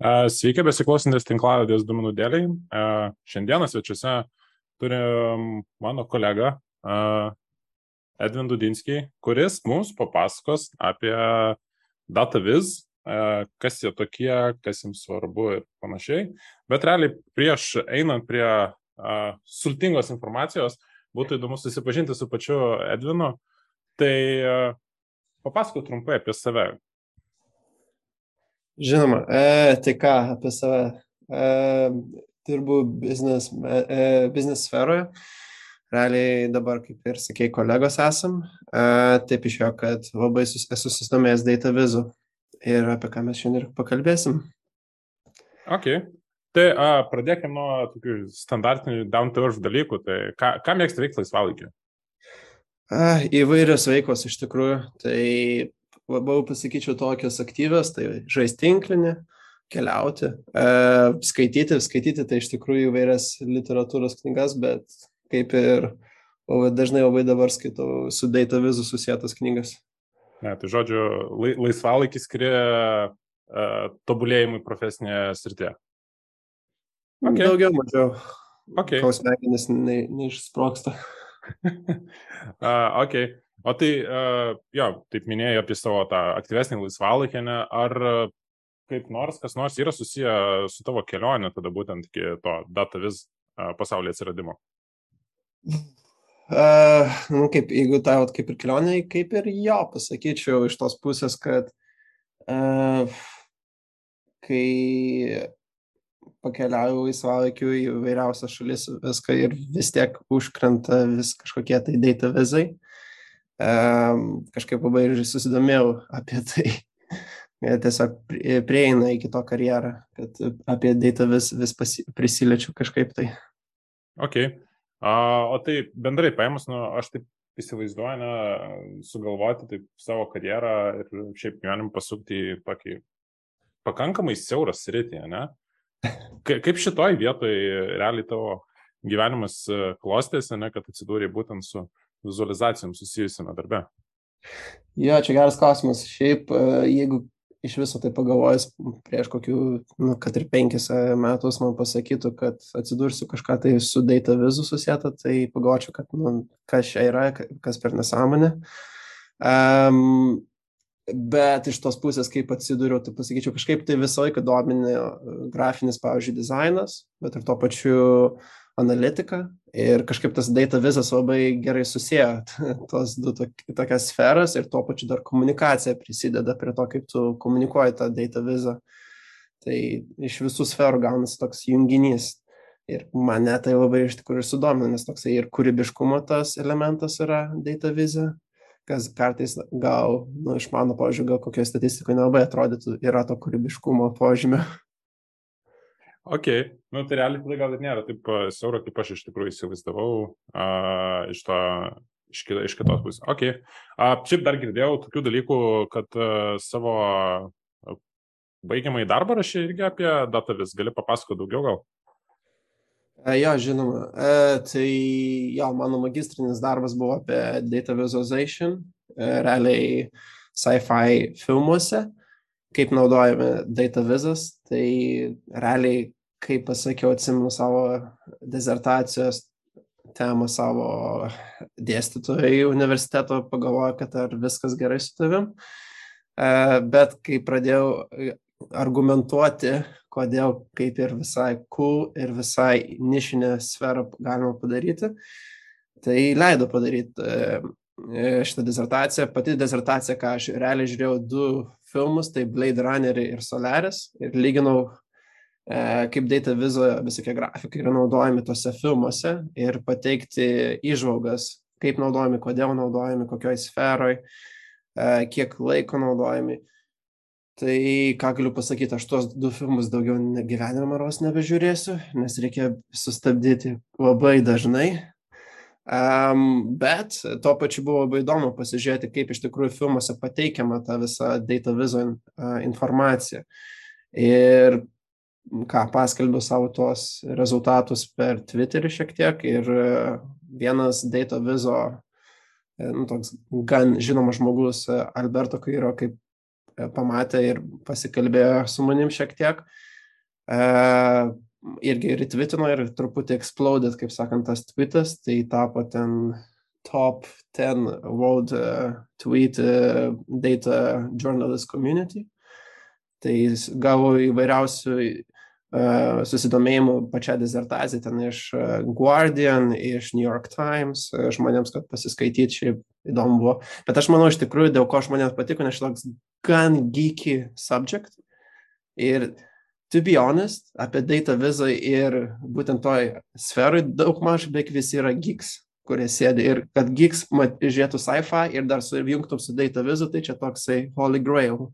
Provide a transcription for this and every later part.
Sveiki, besiklausantis tinklavėdės duomenų dėliai. Šiandieną svečiuose turim mano kolegą Edvin Dudinskį, kuris mums papasakos apie DataViz, kas jie tokie, kas jiems svarbu ir panašiai. Bet realiai prieš einant prie sultingos informacijos, būtų įdomu susipažinti su pačiu Edvinu. Tai papasakok trumpai apie save, Žinoma, e, tai ką apie save. E, dirbu biznes, e, biznes sferoje. Realiai dabar, kaip ir sakei, kolegos esam. E, taip išėjo, kad labai sus, esu susidomėjęs data vizu ir apie ką mes šiandien ir pakalbėsim. Ok. Tai a, pradėkime nuo tokių standartinių down to earth dalykų. Tai ką, ką mėgsti veikti laisvalaikiu? Įvairios veiklos iš tikrųjų. Tai labiau pasakyčiau tokios aktyvios, tai žaisti tinklinį, keliauti, e, skaityti, skaityti tai iš tikrųjų įvairias literatūros knygas, bet kaip ir dažnai labai dabar skaitau su data vizu susijęs knygas. Ne, tai žodžiu, laisvalaikis skiria uh, tobulėjimui profesinėje srityje. Okay. Daugiau, mažiau. Okay. Kol smegenys ne, neišsproksta. uh, ok. O tai, uh, jo, taip minėjai apie savo tą aktyvesnį laisvalaikį, ar kaip nors, kas nors yra susiję su tavo kelionė, tada būtent iki to dataviz uh, pasaulio atsiradimo? Uh, nu, kaip, jeigu tai, kaip ir kelionė, kaip ir jo, pasakyčiau iš tos pusės, kad uh, kai pakeliauju laisvalaikiu į vairiausias šalis viską ir vis tiek užkrenta vis kažkokie tai data vizai, uh, kažkaip labai ir susidomėjau apie tai. Tiesiog prieina iki to karjerą, kad apie data vis, vis pasi, prisiliečiu kažkaip tai. Ok. O tai bendrai paėmus, nu, aš taip įsivaizduoju, na, sugalvoti taip savo karjerą ir šiaip gyvenim pasukti į tokį pakankamai siaurą sritį, ne? Kaip šitoj vietoj realiai tavo gyvenimas e, klostėsi, ne, kad atsidūrė būtent su vizualizacijom susijusiame darbe? Jo, čia geras klausimas. Šiaip, e, jeigu iš viso tai pagalvojus, prieš kokių, nu, kad ir penkis e, metus man pasakytų, kad atsidursiu kažką tai su data vizu susijęta, tai pagalvočiau, kad, nu, kas čia yra, kas per nesąmonę. Um, bet iš tos pusės, kaip atsidūriau, tai pasakyčiau, kažkaip tai visą laiką dominė grafinis, pavyzdžiui, dizainas, bet ir tuo pačiu uh, analitiką ir kažkaip tas data vizas labai gerai susijęo tos du tokias sferas ir tuo pačiu dar komunikacija prisideda prie to, kaip tu komunikuoji tą data vizą. Tai iš visų sferų gaunasi toks junginys. Ir mane tai labai iš tikrųjų sudomina, nes toksai ir kūrybiškumo tas elementas yra data vizė, kas kartais gal, nu, iš mano požiūrį, gal kokio statistikoje nelabai atrodytų, yra to kūrybiškumo požymio. Ok, nu tai realiai tada gal ir nėra taip siauro, kaip aš iš tikrųjų įsivaizdavau uh, iš, to, iš, kita, iš kitos pusės. Ok, šiaip dar girdėjau tokių dalykų, kad uh, savo baigiamą į darbą rašė irgi apie datavis. Gali papasakoti daugiau gal? E, jo, žinoma. E, tai jo, mano magistrinis darbas buvo apie data visualization, e, realiai sci-fi filmuose kaip naudojame data vizas, tai realiai, kaip pasakiau, atsimenu savo dizertacijos temą savo dėstytojai universiteto, pagalvoju, kad ar viskas gerai su tavim. E, bet kai pradėjau argumentuoti, kodėl kaip ir visai cool ir visai nišinę sferą galima padaryti, tai leido padaryti e, E, šitą dizertaciją. Pati dizertacija, ką aš realiai žiūrėjau du filmus, tai Blade Runner ir Solaris, ir lyginau, e, kaip data vizo visokie grafikai yra naudojami tose filmuose ir pateikti išvalgas, kaip naudojami, kodėl naudojami, kokioj sferoj, e, kiek laiko naudojami. Tai ką galiu pasakyti, aš tuos du filmus daugiau gyvenimo maros nebežiūrėsiu, nes reikia sustabdyti labai dažnai, Um, bet tuo pačiu buvo labai įdomu pasižiūrėti, kaip iš tikrųjų filmuose pateikiama ta visa data vizo uh, informacija. Ir ką paskelbiau savo tuos rezultatus per Twitterį šiek tiek ir vienas data vizo, nu, toks gan žinomas žmogus, Alberto Kairo, kaip pamatė ir pasikalbėjo su manim šiek tiek, Uh, irgi retvitino ir truputį exploded, kaip sakant, tas tweetas, tai tapo ten top 10 world uh, tweet uh, data journalist community. Tai jis gavo įvairiausių uh, susidomėjimų pačią dizertaciją ten iš uh, Guardian, iš New York Times, uh, žmonėms, kad pasiskaityti šiaip įdomu buvo. Bet aš manau iš tikrųjų, dėl ko žmonėms patiko, nes šitoks gan geeky subject. Ir to be honest, apie data vizą ir būtent toj sferai daug maž beveik visi yra geeks kurie sėdi ir kad geeks žiūrėtų sci-fi ir dar sujungtum su data vizu, tai čia toksai holy grail.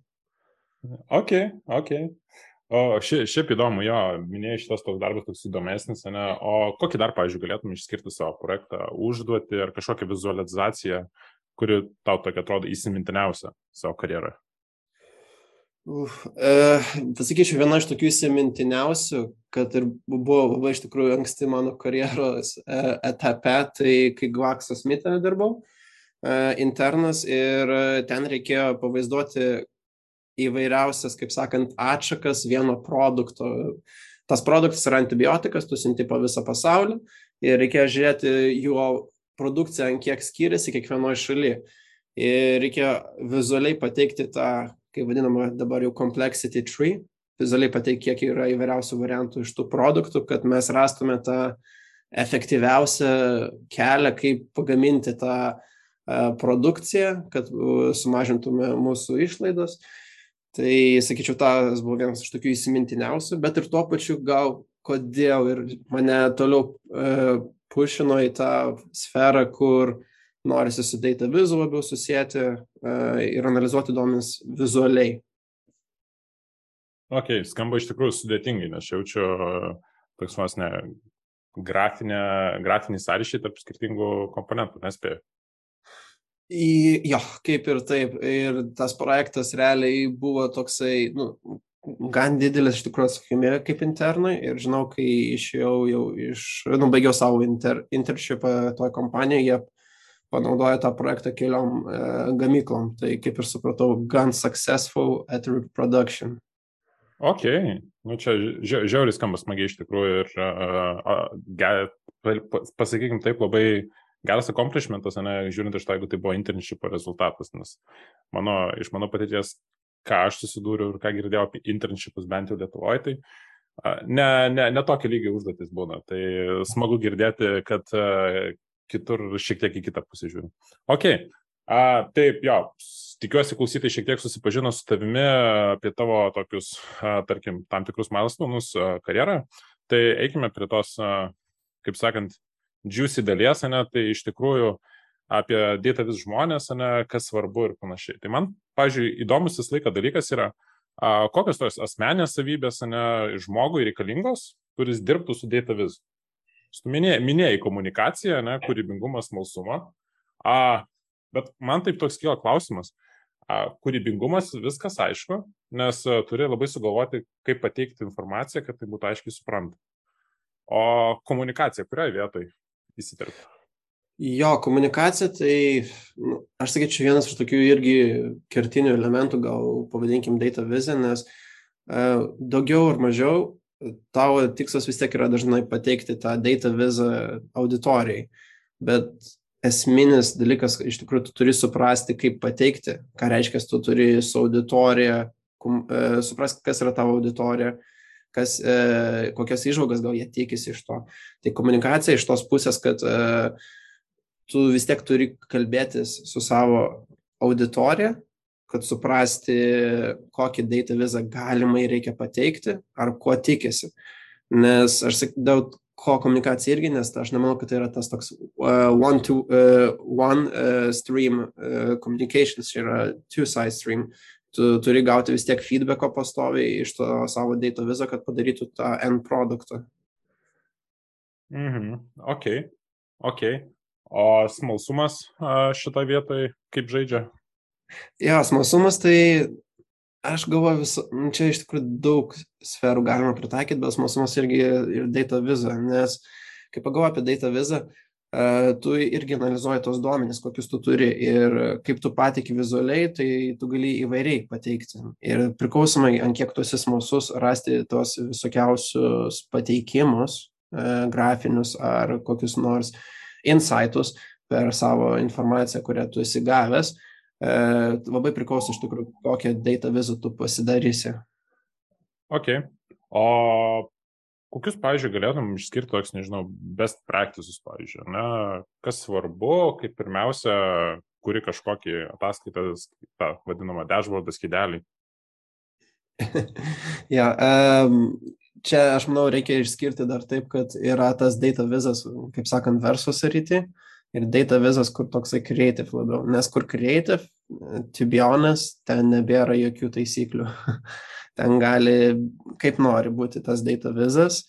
Ok, ok. O ši, šiaip įdomu, jo, minėjai šitas toks darbas toks įdomesnis, ne? o kokį dar, pavyzdžiui, galėtum išskirti savo projektą, užduoti ar kažkokią vizualizaciją, kuri tau tokia atrodo įsimintiniausia savo karjeroje? Uf, e, pasakyčiau, viena iš tokių įsimintiniausių, kad ir buvo labai iš tikrųjų anksti mano karjeros e, etape, tai kai Gvaxo Smith'e dirbau, e, internas ir ten reikėjo pavaizduoti įvairiausias, kaip sakant, atšakas vieno produkto. Tas produktas yra antibiotikas, tu sinti po visą pasaulį ir reikėjo žiūrėti jo produkciją, kiek skiriasi kiekvienoje šalyje. Ir reikėjo vizualiai pateikti tą kaip vadinama dabar jau complexity tree, vizualiai pateikti, kiek yra įvairiausių variantų iš tų produktų, kad mes rastume tą efektyviausią kelią, kaip pagaminti tą produkciją, kad sumažintume mūsų išlaidas. Tai, sakyčiau, tas buvo vienas iš tokių įsimintiniausių, bet ir tuo pačiu gal kodėl ir mane toliau uh, pušino į tą sferą, kur norisi su data vizu labiau susijęti uh, ir analizuoti duomenis vizualiai. Ok, skamba iš tikrųjų sudėtingai, nes jaučiu toks vos ne grafinė, grafinį sąryšį tarp skirtingų komponentų, nespėjau. Į, jo, kaip ir taip. Ir tas projektas realiai buvo toksai, nu, gan didelis iš tikrųjų atsakymė kaip internui. Ir žinau, kai išėjau jau iš, nu, baigiau savo inter, internshipą toje kompanijoje, jie panaudoja tą projektą keliom e, gamyklom. Tai kaip ir supratau, gan successful at reproduction. Ok, nu čia žiauriai skamba smagiai iš tikrųjų ir uh, uh, pasakykim taip labai geras accomplishmentas, ne, žiūrint iš to, jeigu tai buvo internshipo rezultatas, nes mano, iš mano patirties, ką aš susidūriau ir ką girdėjau apie internshipus bent jau Lietuvoje, tai uh, ne, ne, ne tokio lygio užduotis būna. Tai smagu girdėti, kad uh, kitur šiek tiek į kitą pusę žiūrim. Ok, a, taip, jo, tikiuosi klausytai šiek tiek susipažino su tavimi apie tavo tokius, a, tarkim, tam tikrus milestonus karjerą. Tai eikime prie tos, a, kaip sakant, juicy dalies, ne, tai iš tikrųjų apie dėtą vis žmonės, ne, kas svarbu ir panašiai. Tai man, pažiūrėjau, įdomus vis laika dalykas yra, a, kokios tos asmenės savybės ne, žmogui reikalingos, kuris dirbtų su dėtą vis. Tu minėjai, minėjai komunikaciją, ne, kūrybingumas, smalsumą. A, bet man taip toks kyla klausimas. A, kūrybingumas viskas aišku, nes a, turi labai sugalvoti, kaip pateikti informaciją, kad tai būtų aiškiai supranta. O komunikacija, kurioje vietoje įsiterpti? Jo, komunikacija, tai nu, aš sakyčiau vienas iš tokių irgi kertinių elementų, gal pavadinkim data vision, nes uh, daugiau ar mažiau tavo tikslas vis tiek yra dažnai pateikti tą data vizą auditorijai, bet esminis dalykas, iš tikrųjų, tu turi suprasti, kaip pateikti, ką reiškia, tu turi su auditorija, e, suprasti, kas yra tavo auditorija, kas, e, kokias išvalgas gal jie tikisi iš to. Tai komunikacija iš tos pusės, kad e, tu vis tiek turi kalbėtis su savo auditorija, kad suprasti, kokį data vizą galimai reikia pateikti ar ko tikisi. Nes aš sakydavau, ko komunikacija irgi, nes aš nemanau, kad tai yra tas toks uh, one, to, uh, one uh, stream uh, communications, čia yra two side stream. Tu turi gauti vis tiek feedbacko pastoviai iš to savo data vizą, kad padarytų tą end produktą. Mhm, ok, ok. O smalsumas šitoje vietoje kaip žaidžia? Jo, smalsumas tai aš galvoju, vis, nu, čia iš tikrųjų daug sferų galima pritaikyti, bet smalsumas irgi ir data vizą, nes kai pagalvoju apie data vizą, tu irgi analizuoji tos duomenys, kokius tu turi ir kaip tu pateiki vizualiai, tai tu gali įvairiai pateikti. Ir priklausomai, ant kiek tu esi smalsus, rasti tos visokiausius pateikimus, grafinius ar kokius nors insightus per savo informaciją, kurią tu esi gavęs, labai priklauso iš tikrųjų, kokią data vizą tu pasidarysi. Ok. O kokius, pavyzdžiui, galėtum išskirti toks, nežinau, best practices, pavyzdžiui, ne? kas svarbu, kaip pirmiausia, kuri kažkokį ataskaitą, tą vadinamą dashboardą skidelį. ja, um, čia aš manau reikia išskirti dar taip, kad yra tas data vizas, kaip sakant, versus rytį ir data vizas, kur toksai creative labiau, nes kur creative, to be honest, ten nebėra jokių taisyklių. ten gali kaip nori būti tas data vizas,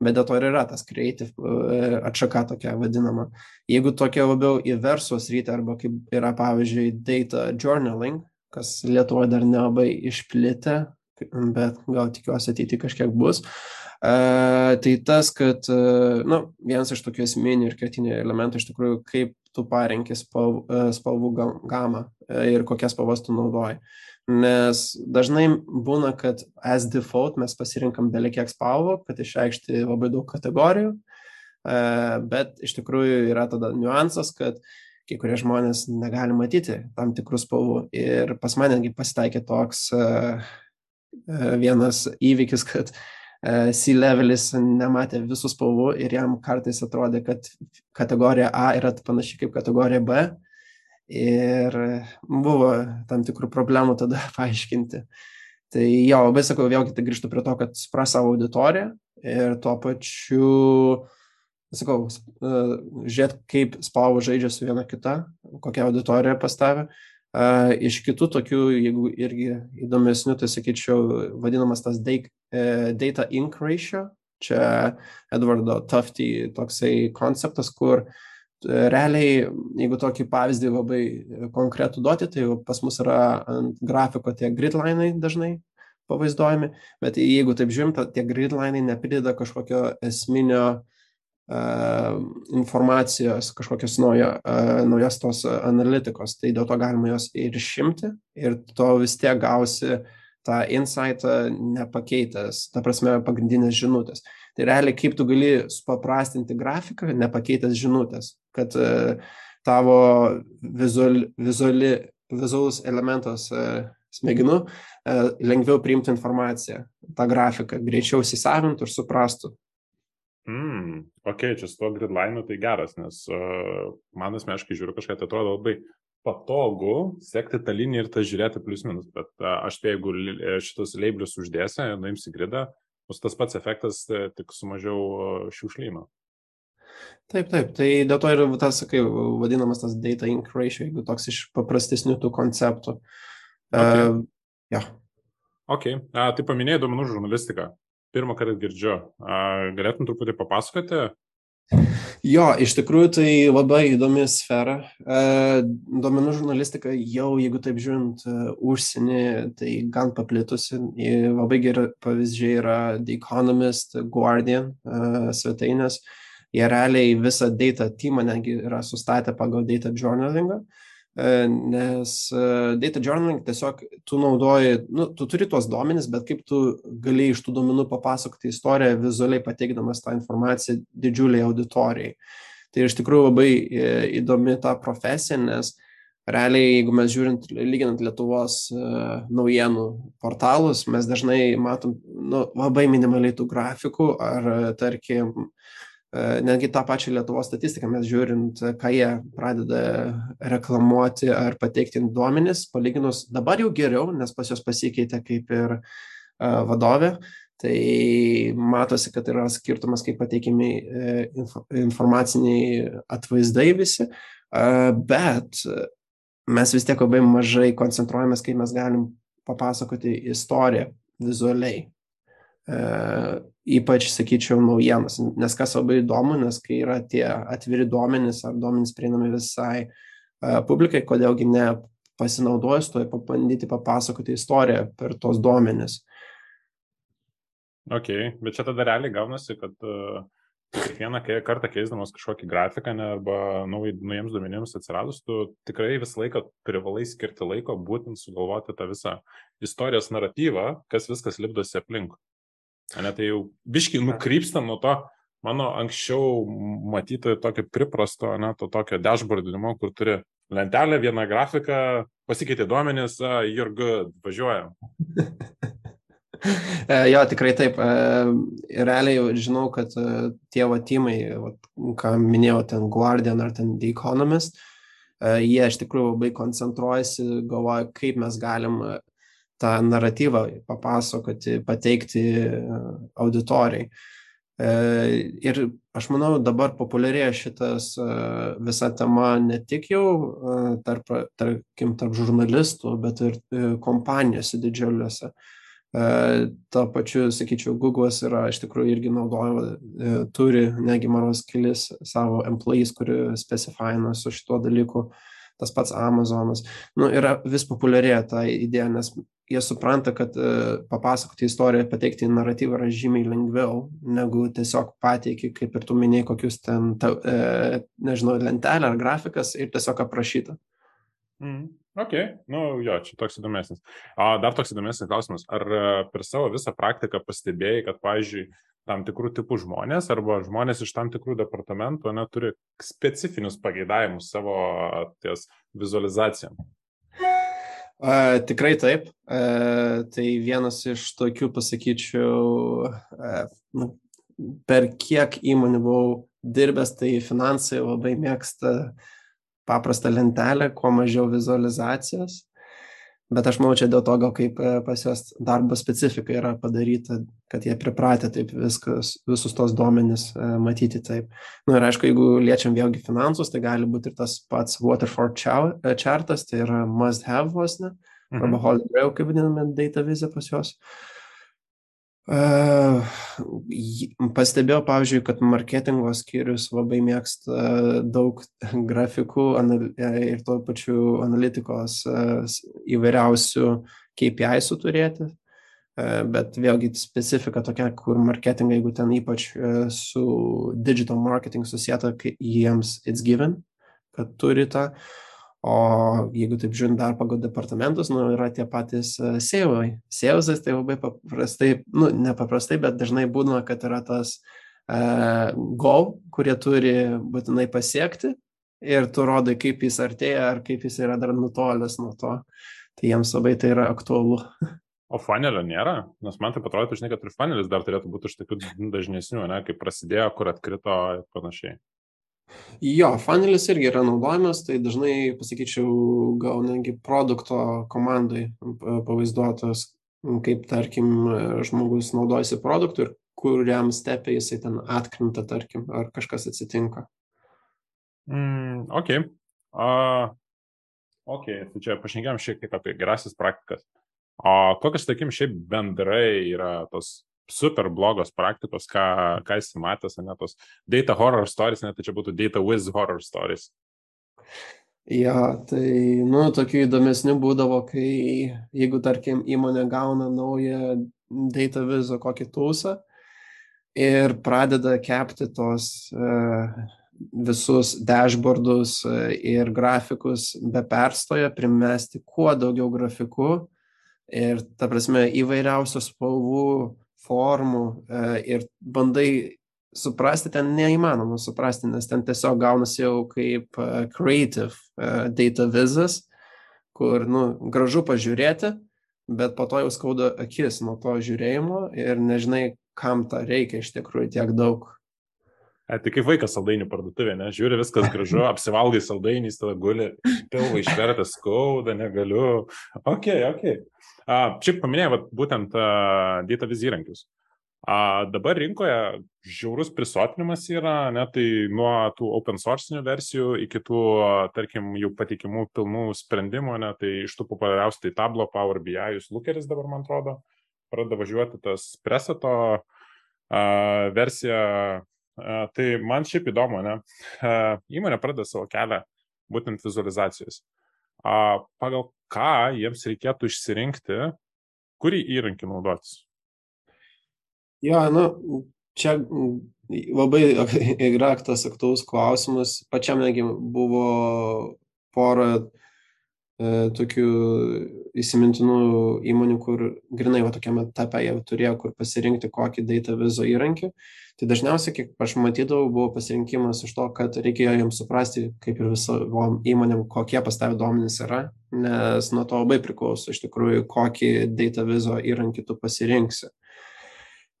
bet dėl to ir yra tas creative e, atšaka tokia vadinama. Jeigu tokia labiau į versos rytį arba kaip yra pavyzdžiui data journaling, kas Lietuvoje dar nelabai išplitę, bet gal tikiuosi ateity kažkiek bus. Uh, tai tas, kad, uh, nu, vienas iš tokių esminių ir kertinių elementų iš tikrųjų, kaip tu parenki spalv, uh, spalvų gamą ir kokias spalvas tu naudoji. Uh, nes dažnai būna, kad as default mes pasirinkam belekiek spalvų, kad išreikšti labai daug kategorijų, bet iš tikrųjų yra tada niuansas, kad kai kurie žmonės negali matyti tam tikrų spalvų. Ir pas manęgi pasitaikė toks vienas įvykis, kad C-levelis nematė visų spalvų ir jam kartais atrodė, kad kategorija A yra panaši kaip kategorija B ir buvo tam tikrų problemų tada paaiškinti. Tai jo, labai sakau, vėlgi tai grįžtu prie to, kad supras savo auditoriją ir tuo pačiu, sakau, e, žiūrėt, kaip spalva žaidžia su viena kita, kokia auditorija pastavė. Uh, iš kitų tokių, jeigu irgi įdomesnių, tai sakyčiau, vadinamas tas e, data ink ratio. Čia Edvardo Tufty toksai konceptas, kur uh, realiai, jeigu tokį pavyzdį labai konkretų duoti, tai pas mus yra ant grafiko tie gridlinai dažnai pavaizduojami, bet jeigu taip žiūrim, tie gridlinai neprideda kažkokio esminio uh, informacijos, kažkokios naujo, uh, naujos tos analitikos, tai dėl to galima jos ir išimti ir to vis tiek gausi tą insightą nepakeitęs, ta prasme, pagrindinės žinutės. Tai realiai kaip tu gali supaprastinti grafiką, nepakeitęs žinutės kad e, tavo vizuali, vizuali, vizualus elementas e, smegenų e, lengviau priimtų informaciją, tą grafiką, greičiau įsisavintų ir suprastų. Mm, ok, čia su tuo gridline tai geras, nes uh, man asmeniškai žiūriu kažką, tai atrodo labai patogu sekti tą liniją ir tą žiūrėti plius minus, bet uh, aš tai jeigu šitos leiblis uždėsi, nuimsi gridą, bus tas pats efektas, tik su mažiau šiukšlyno. Taip, taip, tai dėl to ir tas, sakai, vadinamas tas data ink ratio, jeigu toks iš paprastesnių tų konceptų. Okay. Uh, ja. Ok, a, tai paminėjai duomenų žurnalistiką. Pirmą kartą girdžiu. A, galėtum truputį papasakoti? Jo, iš tikrųjų tai labai įdomi sfera. E, duomenų žurnalistika jau, jeigu taip žiūrint, užsienį, tai gan paplitusi. Labai geri pavyzdžiai yra The Economist, Guardian e, svetainės. E, jie realiai visą data teamą netgi yra sustatę pagal data journalingą, e, nes e, data journaling tiesiog tu naudoji, nu, tu turi tuos duomenis, bet kaip tu gali iš tų duomenų papasakoti istoriją vizualiai pateikdamas tą informaciją didžiuliai auditorijai. Tai iš tikrųjų labai e, įdomi ta profesija, nes realiai, jeigu mes žiūrint, lyginant Lietuvos uh, naujienų portalus, mes dažnai matom nu, labai minimaliai tų grafikų ar, tarkim, E, netgi tą pačią Lietuvos statistiką mes žiūrint, ką jie pradeda reklamuoti ar pateikti duomenis, palyginus dabar jau geriau, nes pas juos pasikeitė kaip ir e, vadovė, tai matosi, kad yra skirtumas, kaip pateikimi e, informaciniai atvaizdai visi, bet mes vis tiek labai mažai koncentruojamės, kaip mes galim papasakoti istoriją vizualiai ypač, sakyčiau, naujienas. Nes kas labai įdomu, nes kai yra tie atviri duomenys ar duomenys prieinami visai uh, publikai, kodėlgi ne pasinaudojus to, pabandyti papasakoti istoriją per tos duomenys. Ok, bet čia tada realiai gaunasi, kad uh, kiekvieną kartą keisdamas kažkokį grafiką ne, arba nauj, naujiems duomenims atsiradus, tu tikrai visą laiką privalai skirti laiko būtent sugalvoti tą visą istorijos naratyvą, kas viskas lipdosi aplink. Ne, tai jau biškai nukrypstam nuo to mano anksčiau matyto tokio priprasto, ne, to tokio dashboardinimo, kur turi lentelę, vieną grafiką, pasikeitė duomenys, uh, you're good, važiuojam. E, jo, tikrai taip. E, realiai žinau, kad e, tie vatimai, ką minėjau, ten Guardian ar ten The Economist, jie iš tikrųjų labai koncentruojasi, galvoja, kaip mes galim tą naratyvą papasakoti, pateikti auditorijai. Ir aš manau, dabar populiarėja šitas visa tema ne tik jau tarp, tarkim, tarp žurnalistų, bet ir kompanijose didžiuliuose. E, Tuo pačiu, sakyčiau, Google'as yra iš tikrųjų irgi naudojama, e, turi negi maros kelis savo employees, kurie specifina su šituo dalyku, tas pats Amazonas. Nu, yra vis populiarėja ta idėja, nes jie supranta, kad uh, papasakoti istoriją, pateikti naratyvą yra žymiai lengviau, negu tiesiog pateiki, kaip ir tu minėjai, kokius ten, ta, uh, nežinau, lentelę ar grafikas ir tiesiog aprašyta. Mm. Ok, nu jo, čia toks įdomesnis. A, dar toks įdomesnis klausimas. Ar e, per savo visą praktiką pastebėjai, kad, pavyzdžiui, tam tikrų tipų žmonės arba žmonės iš tam tikrų departamentų neturi specifinius pageidavimus savo ties vizualizacijom? A, tikrai taip. A, tai vienas iš tokių, pasakyčiau, a, nu, per kiek įmonių buvau dirbęs, tai finansai labai mėgsta paprastą lentelę, kuo mažiau vizualizacijos. Bet aš manau, čia dėl to, gal kaip e, pas juos darbo specifika yra padaryta, kad jie pripratę taip viskas, visus tos duomenys e, matyti taip. Nu, ir aišku, jeigu liečiam vėlgi finansus, tai gali būti ir tas pats Waterford e, chartas, tai yra must have vos ne, mhm. arba Holy Grail, kaip vadiname, data vizą pas juos. Pastebėjau, pavyzdžiui, kad marketingo skyrius labai mėgsta daug grafikų ir tuo pačiu analitikos įvairiausių KPI suturėti, bet vėlgi specifika tokia, kur marketingai, jeigu ten ypač su digital marketing susijęta, jiems it's given, kad turi tą. Uh, O jeigu taip žiūrint dar pagal departamentus, nu, yra tie patys e, sėvai. Sėvzas tai labai paprastai, nu, nepaprastai, bet dažnai būna, kad yra tas uh, goal, kurie turi būtinai pasiekti ir tu rodai, kaip jis artėja ar kaip jis yra dar nutolęs nuo to. Tai jiems labai tai yra aktualu. O fanelio nėra, nes man tai atrodo, žinai, kad ir fanelis dar turėtų būti iš tokių dažnesnių, ne, kaip prasidėjo, kur atkrito ir panašiai. Jo, fanelis irgi yra naudojamas, tai dažnai, pasakyčiau, gal netgi produkto komandai pavaizduotas, kaip, tarkim, žmogus naudojasi produktu ir kuriam stepė jisai ten atkrinta, tarkim, ar kažkas atsitinka. Mm, ok. Uh, ok, tai čia pašnekėjom šiek tiek apie gerasis praktikas. O kokios, sakykim, šiaip bendrai yra tos super blogos praktikos, ką, ką esi matęs, ne tos data horror stories, net tai čia būtų data whiz horror stories. Ja, tai, nu, tokių įdomesnių būdavo, kai, jeigu, tarkim, įmonė gauna naują data vizo kokį tūsą ir pradeda kepti tos uh, visus dashboardus uh, ir grafikus be perstojo, primesti kuo daugiau grafikų ir, ta prasme, įvairiausios spalvų formų e, ir bandai suprasti, ten neįmanoma suprasti, nes ten tiesiog gaunasi jau kaip e, creative e, data vizas, kur, nu, gražu pažiūrėti, bet po to jau skauda akis nuo to žiūrėjimo ir nežinai, kam tą reikia iš tikrųjų tiek daug. Tai kaip vaikas saldainių parduotuvė, ne? Žiūri, viskas gražu, apsivalgai saldainys, tada guli, pilvai išvertas, skauda, negaliu. Ok, ok. Čia paminėjau vat, būtent data viz įrankius. A, dabar rinkoje žiaurus prisotinimas yra, net tai nuo tų open source versijų iki tų, tarkim, jau patikimų pilnų sprendimų, net tai iš tų populiariausių tai Tablo, Power BI, jūs Lookeris dabar, man atrodo, pradeda važiuoti tas Preseto a, versija. Tai man šiaip įdomu, ne? Įmonė pradeda savo kelią būtent vizualizacijos. Pagal ką jiems reikėtų išsirinkti, kurį įrankį naudotis? Jo, nu, čia labai yra tas aktuolus klausimas. Pačiam negi buvo pora tokių įsimintinų įmonių, kur grinai va tokiame etape jie turėjo, kur pasirinkti kokį data vizo įrankį. Tai dažniausiai, kiek aš matydavau, buvo pasirinkimas iš to, kad reikėjo jiems suprasti, kaip ir visom įmonėm, kokie pastavę duomenys yra, nes nuo to labai priklauso iš tikrųjų, kokį data vizo įrankį tu pasirinksi.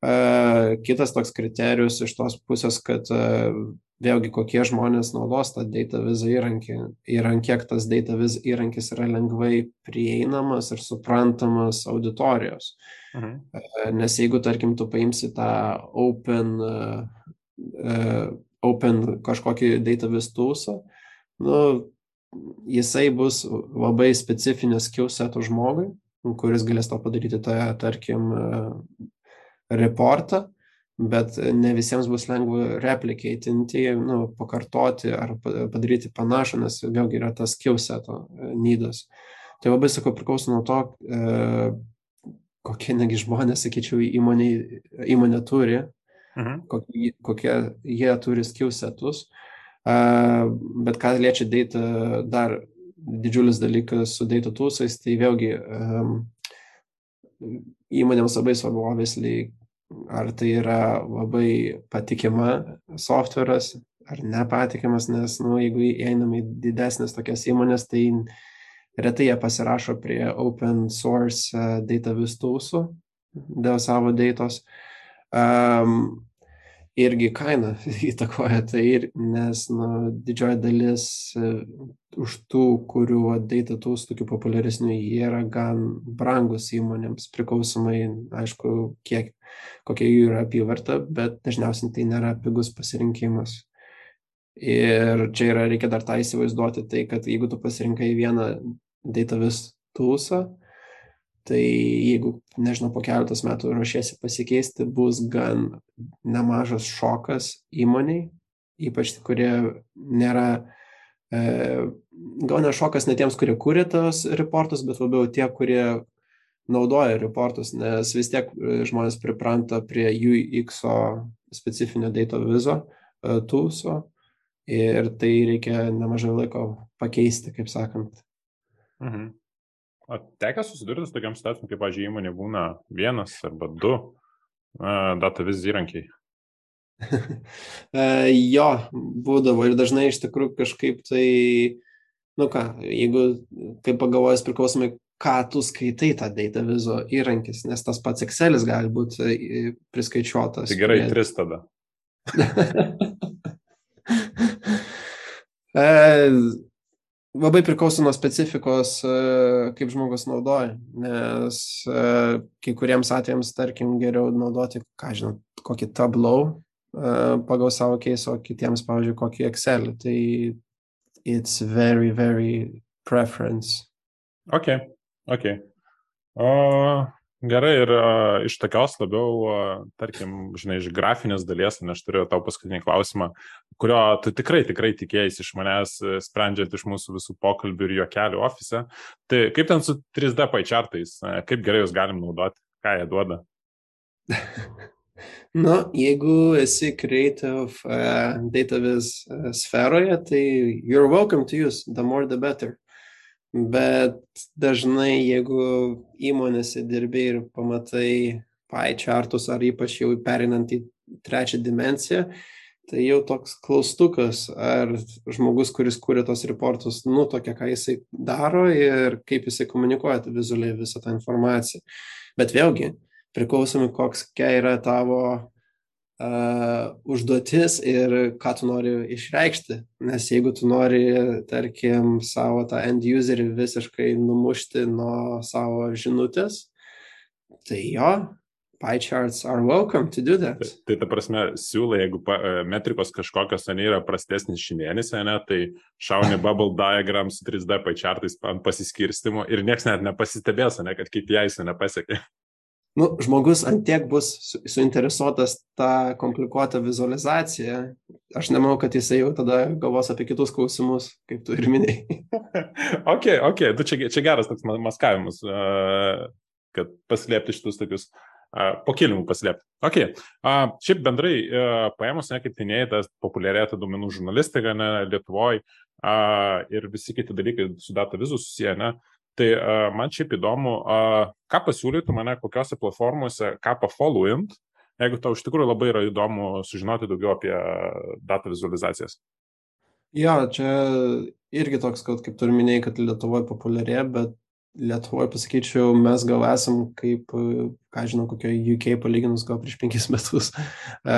Uh, kitas toks kriterijus iš tos pusės, kad uh, vėlgi kokie žmonės naudos tą data vizą įrankį ir ant kiek tas data vizą įrankis yra lengvai prieinamas ir suprantamas auditorijos. Mhm. E, nes jeigu, tarkim, tu paimsi tą open, uh, open kažkokį data viz toolsą, nu, jisai bus labai specifinis skillsetų žmogui, kuris galės to padaryti toje, tarkim, reportą bet ne visiems bus lengva replikatinti, nu, pakartoti ar padaryti panašų, nes vėlgi yra tas skillseto nydas. Tai labai, sakau, priklauso nuo to, e, kokie negi žmonės, sakyčiau, įmonė, įmonė turi, mhm. kokie, kokie jie turi skillsetus. E, bet ką liečia data, dar didžiulis dalykas su data toolsais, tai vėlgi įmonėms labai svarbu, obviously, ar tai yra labai patikima softveras ar nepatikimas, nes, nu, jeigu einam į didesnės tokias įmonės, tai retai jie pasirašo prie open source uh, data vistūsų dėl savo datos. Um, irgi kaina įtakoja tai, ir, nes nu, didžioji dalis uh, už tų, kurių data tools tokių populiaresnių, jie yra gan brangus įmonėms, priklausomai, aišku, kiek kokia jų yra apyvarta, bet dažniausiai tai nėra pigus pasirinkimas. Ir čia yra, reikia dar tą įsivaizduoti, tai kad jeigu tu pasirinkai vieną datavis toolsą, tai jeigu, nežinau, po keletos metų ruošiesi pasikeisti, bus gan nemažas šokas įmoniai, ypač kurie nėra, e, gal ne šokas ne tiems, kurie kūrė tos reportus, bet labiau tie, kurie naudoja reportus, nes vis tiek e, žmonės pripranta prie UX specifinio data vizo e, toolso ir tai reikia nemažai laiko pakeisti, kaip sakant. Mhm. O tekia susidurti su tokiam situacijom, kaip, pažiūrėjau, įmonė būna vienas arba du uh, data viz įrankiai. jo, būdavo ir dažnai iš tikrųjų kažkaip tai, nu ką, jeigu, kaip pagalvojus, priklausomai, ką tu skaitai tą data vizo įrankis, nes tas pats Excelis gali būti e, priskaičiuotas. Tai gerai, prie... tris tada. e, labai priklauso nuo specifikos, e, kaip žmogus naudoja, nes e, kai kuriems atvejams, tarkim, geriau naudoti, ką žinau, kokį tablau pagal savo keisą, o kitiems, pavyzdžiui, kokį Excel. Tai it's very, very preference. Okay. Ok. O, gerai, ir a, iš tokios labiau, a, tarkim, žinai, iš grafinės dalies, nes aš turiu tau paskutinį klausimą, kurio tu tikrai, tikrai tikėjai iš manęs, e, sprendžiant iš mūsų visų pokalbių ir juokelių ofise. Tai kaip ten su 3D paičiartais, e, kaip gerai jūs galim naudoti, ką jie duoda? Nu, jeigu esi creative uh, database uh, sferoje, tai you're welcome to use, the more the better. Bet dažnai, jeigu įmonėse dirbi ir pamatai pie chartus ar ypač jau perinant į trečią dimenciją, tai jau toks klaustukas, ar žmogus, kuris kūrė tos reportus, nutokia, ką jisai daro ir kaip jisai komunikuoja vizualiai visą tą informaciją. Bet vėlgi, priklausomi, koks yra tavo uh, užduotis ir ką tu nori išreikšti. Nes jeigu tu nori, tarkim, savo tą end userį visiškai numušti nuo savo žinutės, tai jo, pie charts are welcome to do that. Tai, tai ta prasme, siūlai, jeigu pa, e, metrikos kažkokios ten yra prastesnis šiandienis, ne, tai šauni bubble diagram su 3D pie chartais ant pasiskirstimo ir niekas net nepasistebės, ne, kad KPI nepasiekė nu, žmogus antiek bus suinteresuotas tą komplikuotą vizualizaciją, aš nemanau, kad jisai jau tada galvos apie kitus klausimus, kaip tu ir minėjai. ok, ok, tu čia, čia geras toks maskavimas, kad paslėpti šitus tokius po kilimu paslėpti. Ok, uh, šiaip bendrai uh, paėmus, ne, kaip minėjai, tas populiarėta duomenų žurnalistika ne, Lietuvoje ir visi kiti dalykai su data vizų susiję, ne, tai uh, man šiaip įdomu, uh, ką pasiūlytų mane kokiose platformose, ką pafollowint, jeigu tau iš tikrųjų labai yra įdomu sužinoti daugiau apie data vizualizacijas. Jo, čia irgi toks, kad kaip tu minėjai, kad Lietuvoje populiarė, bet Lietuvoje pasakyčiau, mes gal esam kaip, ką žinau, kokio UK palyginus gal prieš penkis metus. E,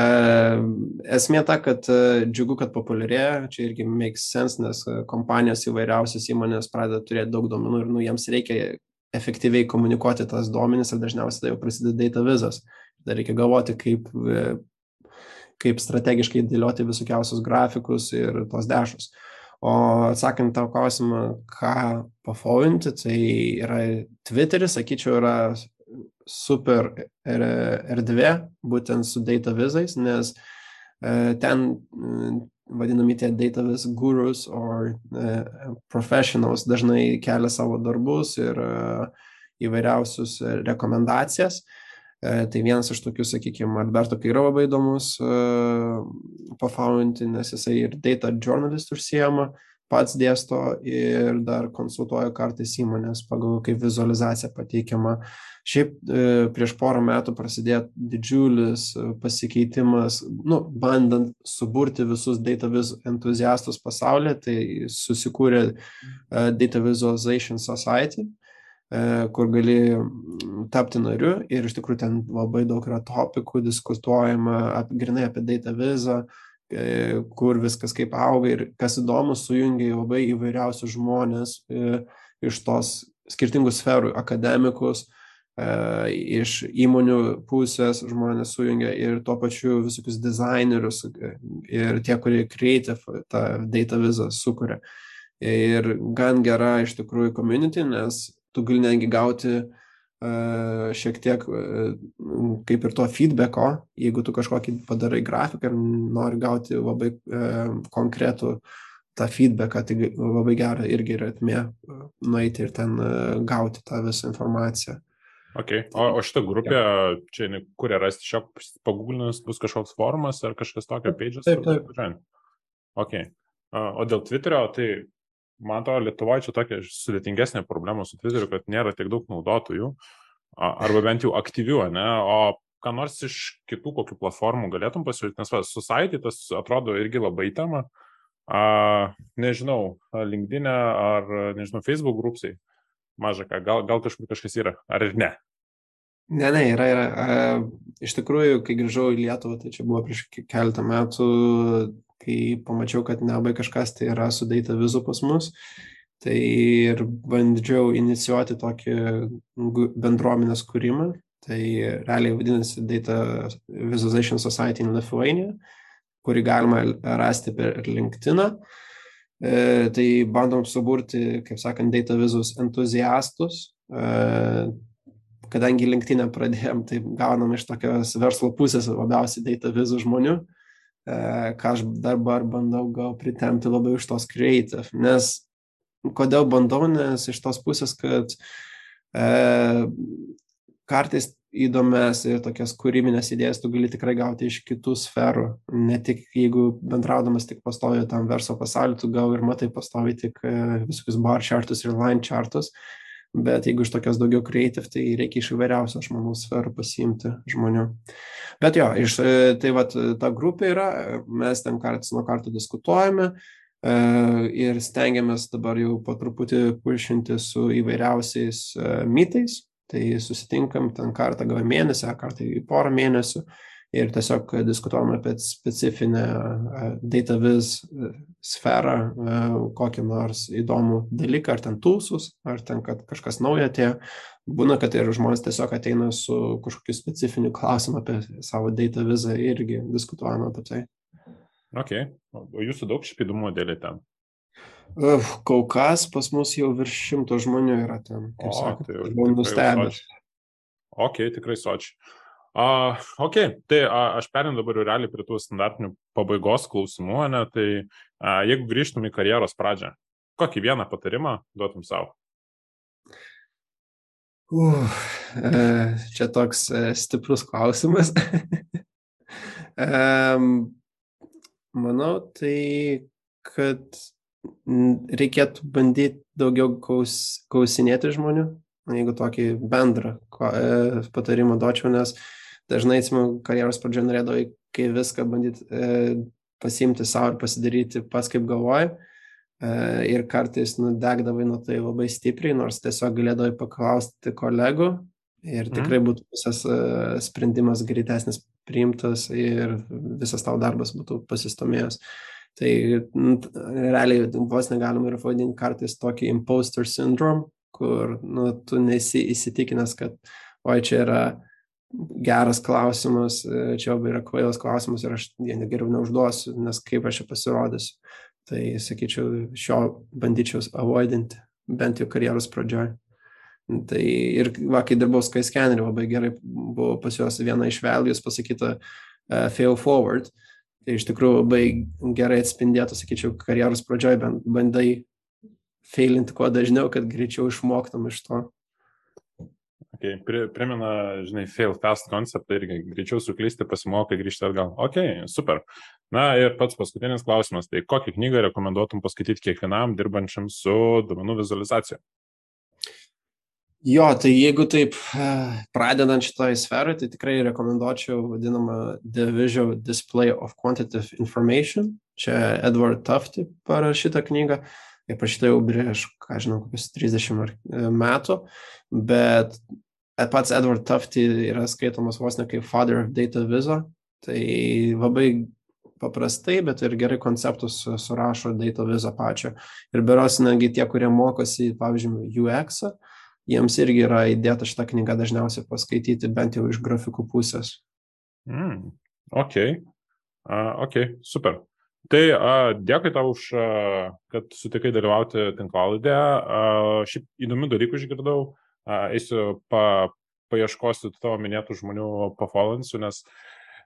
esmė ta, kad e, džiugu, kad populiarėja, čia irgi makes sense, nes e, kompanijos įvairiausios įmonės pradeda turėti daug duomenų ir nu, jiems reikia efektyviai komunikuoti tas duomenis ir dažniausiai tai jau prasideda data vizas. Dar reikia galvoti, kaip, kaip strategiškai dėlioti visokiausius grafikus ir tos dešus. O atsakant tau klausimą, ką pafolinti, tai yra Twitteris, sakyčiau, yra super erdvė, būtent su data vizais, nes e, ten vadinami tie data viz gurus ar e, professionals dažnai kelia savo darbus ir e, įvairiausius rekomendacijas. E, tai vienas iš tokių, sakykime, Alberto Kairo labai įdomus e, pafauninti, nes jisai ir data journalist užsijama, pats dėsto ir dar konsultuoja kartais įmonės pagal kaip vizualizacija pateikiama. Šiaip e, prieš porą metų prasidėjo didžiulis pasikeitimas, nu, bandant suburti visus data viz entuziastus pasaulyje, tai susikūrė Data Visualization Society E, kur gali mm, tapti nariu ir iš tikrųjų ten labai daug yra topikų diskutuojama ap, grinai apie data vizą, e, kur viskas kaip auga ir kas įdomu, sujungia labai įvairiausius žmonės e, iš tos skirtingų sferų, akademikus, iš įmonių pusės žmonės sujungia ir tuo pačiu visokius dizainerius ir tie, kurie creative tą data vizą sukuria. Ir gan gera iš tikrųjų community, nes tu gali netgi gauti uh, šiek tiek uh, kaip ir to feedbacko, jeigu tu kažkokį padarai grafiką ir nori gauti labai uh, konkretų tą feedbacką, tai labai gera irgi yra atmė nueiti ir ten gauti tą visą informaciją. Okay. O, o šitą grupę čia kur rasti, šio pagūglinus bus kažkoks formas ar kažkas tokio page'as? Taip, taip. Okay. O dėl Twitterio, tai man atrodo, Lietuvoje čia tokia sudėtingesnė problema su Twitteriu, kad nėra tiek daug naudotojų, arba bent jau aktyvių, ne? O ką nors iš kitų kokių platformų galėtum pasiūlyti, nes va, Society tas atrodo irgi labai tema, a, nežinau, LinkedIn e ar, nežinau, Facebook grupsiai, maža ką, gal, gal kažkur kažkas yra, ar ir ne? Ne, ne, yra, yra. Iš tikrųjų, kai grįžau į Lietuvą, tai čia buvo prieš keletą metų, kai pamačiau, kad nelabai kažkas tai yra sudaita vizų pas mus, tai ir bandžiau inicijuoti tokį bendruomenės kūrimą. Tai realiai vadinasi Data Visualization Society in Lithuania, kurį galima rasti per LinkedIn. E, tai bandom suburti, kaip sakant, data vizus entuziastus. E, kadangi LinkedIn pradėjom, tai gaunam iš tokios verslo pusės labiausiai data vizų žmonių. E, E, ką aš dabar bandau gal pritemti labiau iš tos creative. Nes kodėl bandau, nes iš tos pusės, kad e, kartais įdomias ir tokias kūrybinės idėjas tu gali tikrai gauti iš kitų sferų. Ne tik jeigu bendraudamas tik pastovi tam verslo pasauliu, tu gal ir matai pastovi tik e, visokius bar chartus ir line chartus, bet jeigu iš tokios daugiau creative, tai reikia iš įvairiausių, aš manau, sferų pasiimti žmonių. Bet jo, iš, e, tai va, ta grupė yra, mes ten kartais nuo karto diskutuojame e, ir stengiamės dabar jau po truputį pušinti su įvairiausiais e, mitais, tai susitinkam ten kartą gal mėnesį, kartą į porą mėnesių ir tiesiog diskutuojam apie specifinę data viz sferą, kokį nors įdomų dalyką, ar ten tūsus, ar ten, kad kažkas naujo atėjo. Būna, kad ir žmonės tiesiog ateina su kažkokiu specifiniu klausimu apie savo data vizą irgi diskutuojame apie tai. Ok, o jūsų daug špidumų dėlį ten? Kol kas pas mus jau virš šimto žmonių yra ten. Kaip sakot, tai buvau nustebęs. Ok, tikrai sočiai. Uh, ok, tai uh, aš perinu dabar realiai prie tų standartinių pabaigos klausimų, ne, tai uh, jeigu grįžtum į karjeros pradžią, kokį vieną patarimą duotum savo? Uh, čia toks stiprus klausimas. Manau, tai kad reikėtų bandyti daugiau kaus, klausinėti žmonių, jeigu tokį bendrą e, patarimą duočiau, nes dažnai, atsimenu, karjeros pradžioje norėdavai, kai viską bandyti e, pasimti savo ir pasidaryti pas kaip galvoji. E, ir kartais nudegdavai nuo tai labai stipriai, nors tiesiog galėdavai paklausti kolegų ir mhm. tikrai būtų visas e, sprendimas greitesnis priimtas ir visas tavo darbas būtų pasistomėjęs. Tai nu, realiai vos negalima ir vadinti kartais tokį imposter syndrome, kur nu, tu nesi įsitikinęs, kad oi čia yra geras klausimas, čia jau yra kvailas klausimas ir aš jie geriau neužduosiu, nes kaip aš čia pasirodysiu. Tai sakyčiau, šio bandyčiau avoidinti, bent jau karjeros pradžioje. Tai ir, va, kai dirbau Skyscannerį, labai gerai buvo pas juos viena iš values pasakyta uh, fail forward. Tai iš tikrųjų labai gerai atspindėtų, sakyčiau, karjeros pradžioje bent bandai failinti kuo dažniau, kad greičiau išmoktum iš to. Okay. Primena, žinai, fail fast konceptą irgi greičiau suklysti, pasimokai, grįžti atgal. Ok, super. Na ir pats paskutinis klausimas. Tai kokią knygą rekomenduotum paskaityti kiekvienam dirbančiam su duomenų vizualizacija? Jo, tai jeigu taip pradedant šitoje sferoje, tai tikrai rekomenduočiau vadinamą The Visual Display of Quantitative Information. Čia Edward Tufti parašyta knyga, jie parašyta jau prieš, ką žinau, kokius 30 e, metų, bet pats Edward Tufti yra skaitomas vos ne kaip Father of Data Viso, tai labai paprastai, bet ir gerai konceptus surašo Data Viso pačio. Ir beros, netgi tie, kurie mokosi, pavyzdžiui, UX, jiems irgi yra įdėta šitą knygą dažniausiai paskaityti, bent jau iš grafikų pusės. Mm, ok, uh, ok, super. Tai uh, dėkui tau už, uh, kad sutikai dalyvauti tinklalaidėje. Uh, šiaip įdomių dalykų išgirdau. Uh, eisiu pa, paieškosiu tavo minėtų žmonių pafolinsiu, nes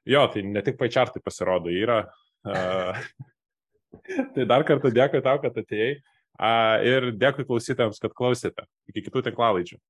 jo, tai ne tik pačiartai pasirodo, yra. Uh, tai dar kartą dėkui tau, kad atėjai. A, ir dėkui klausytėms, kad klausėte. Iki kitų tinklalaidžių.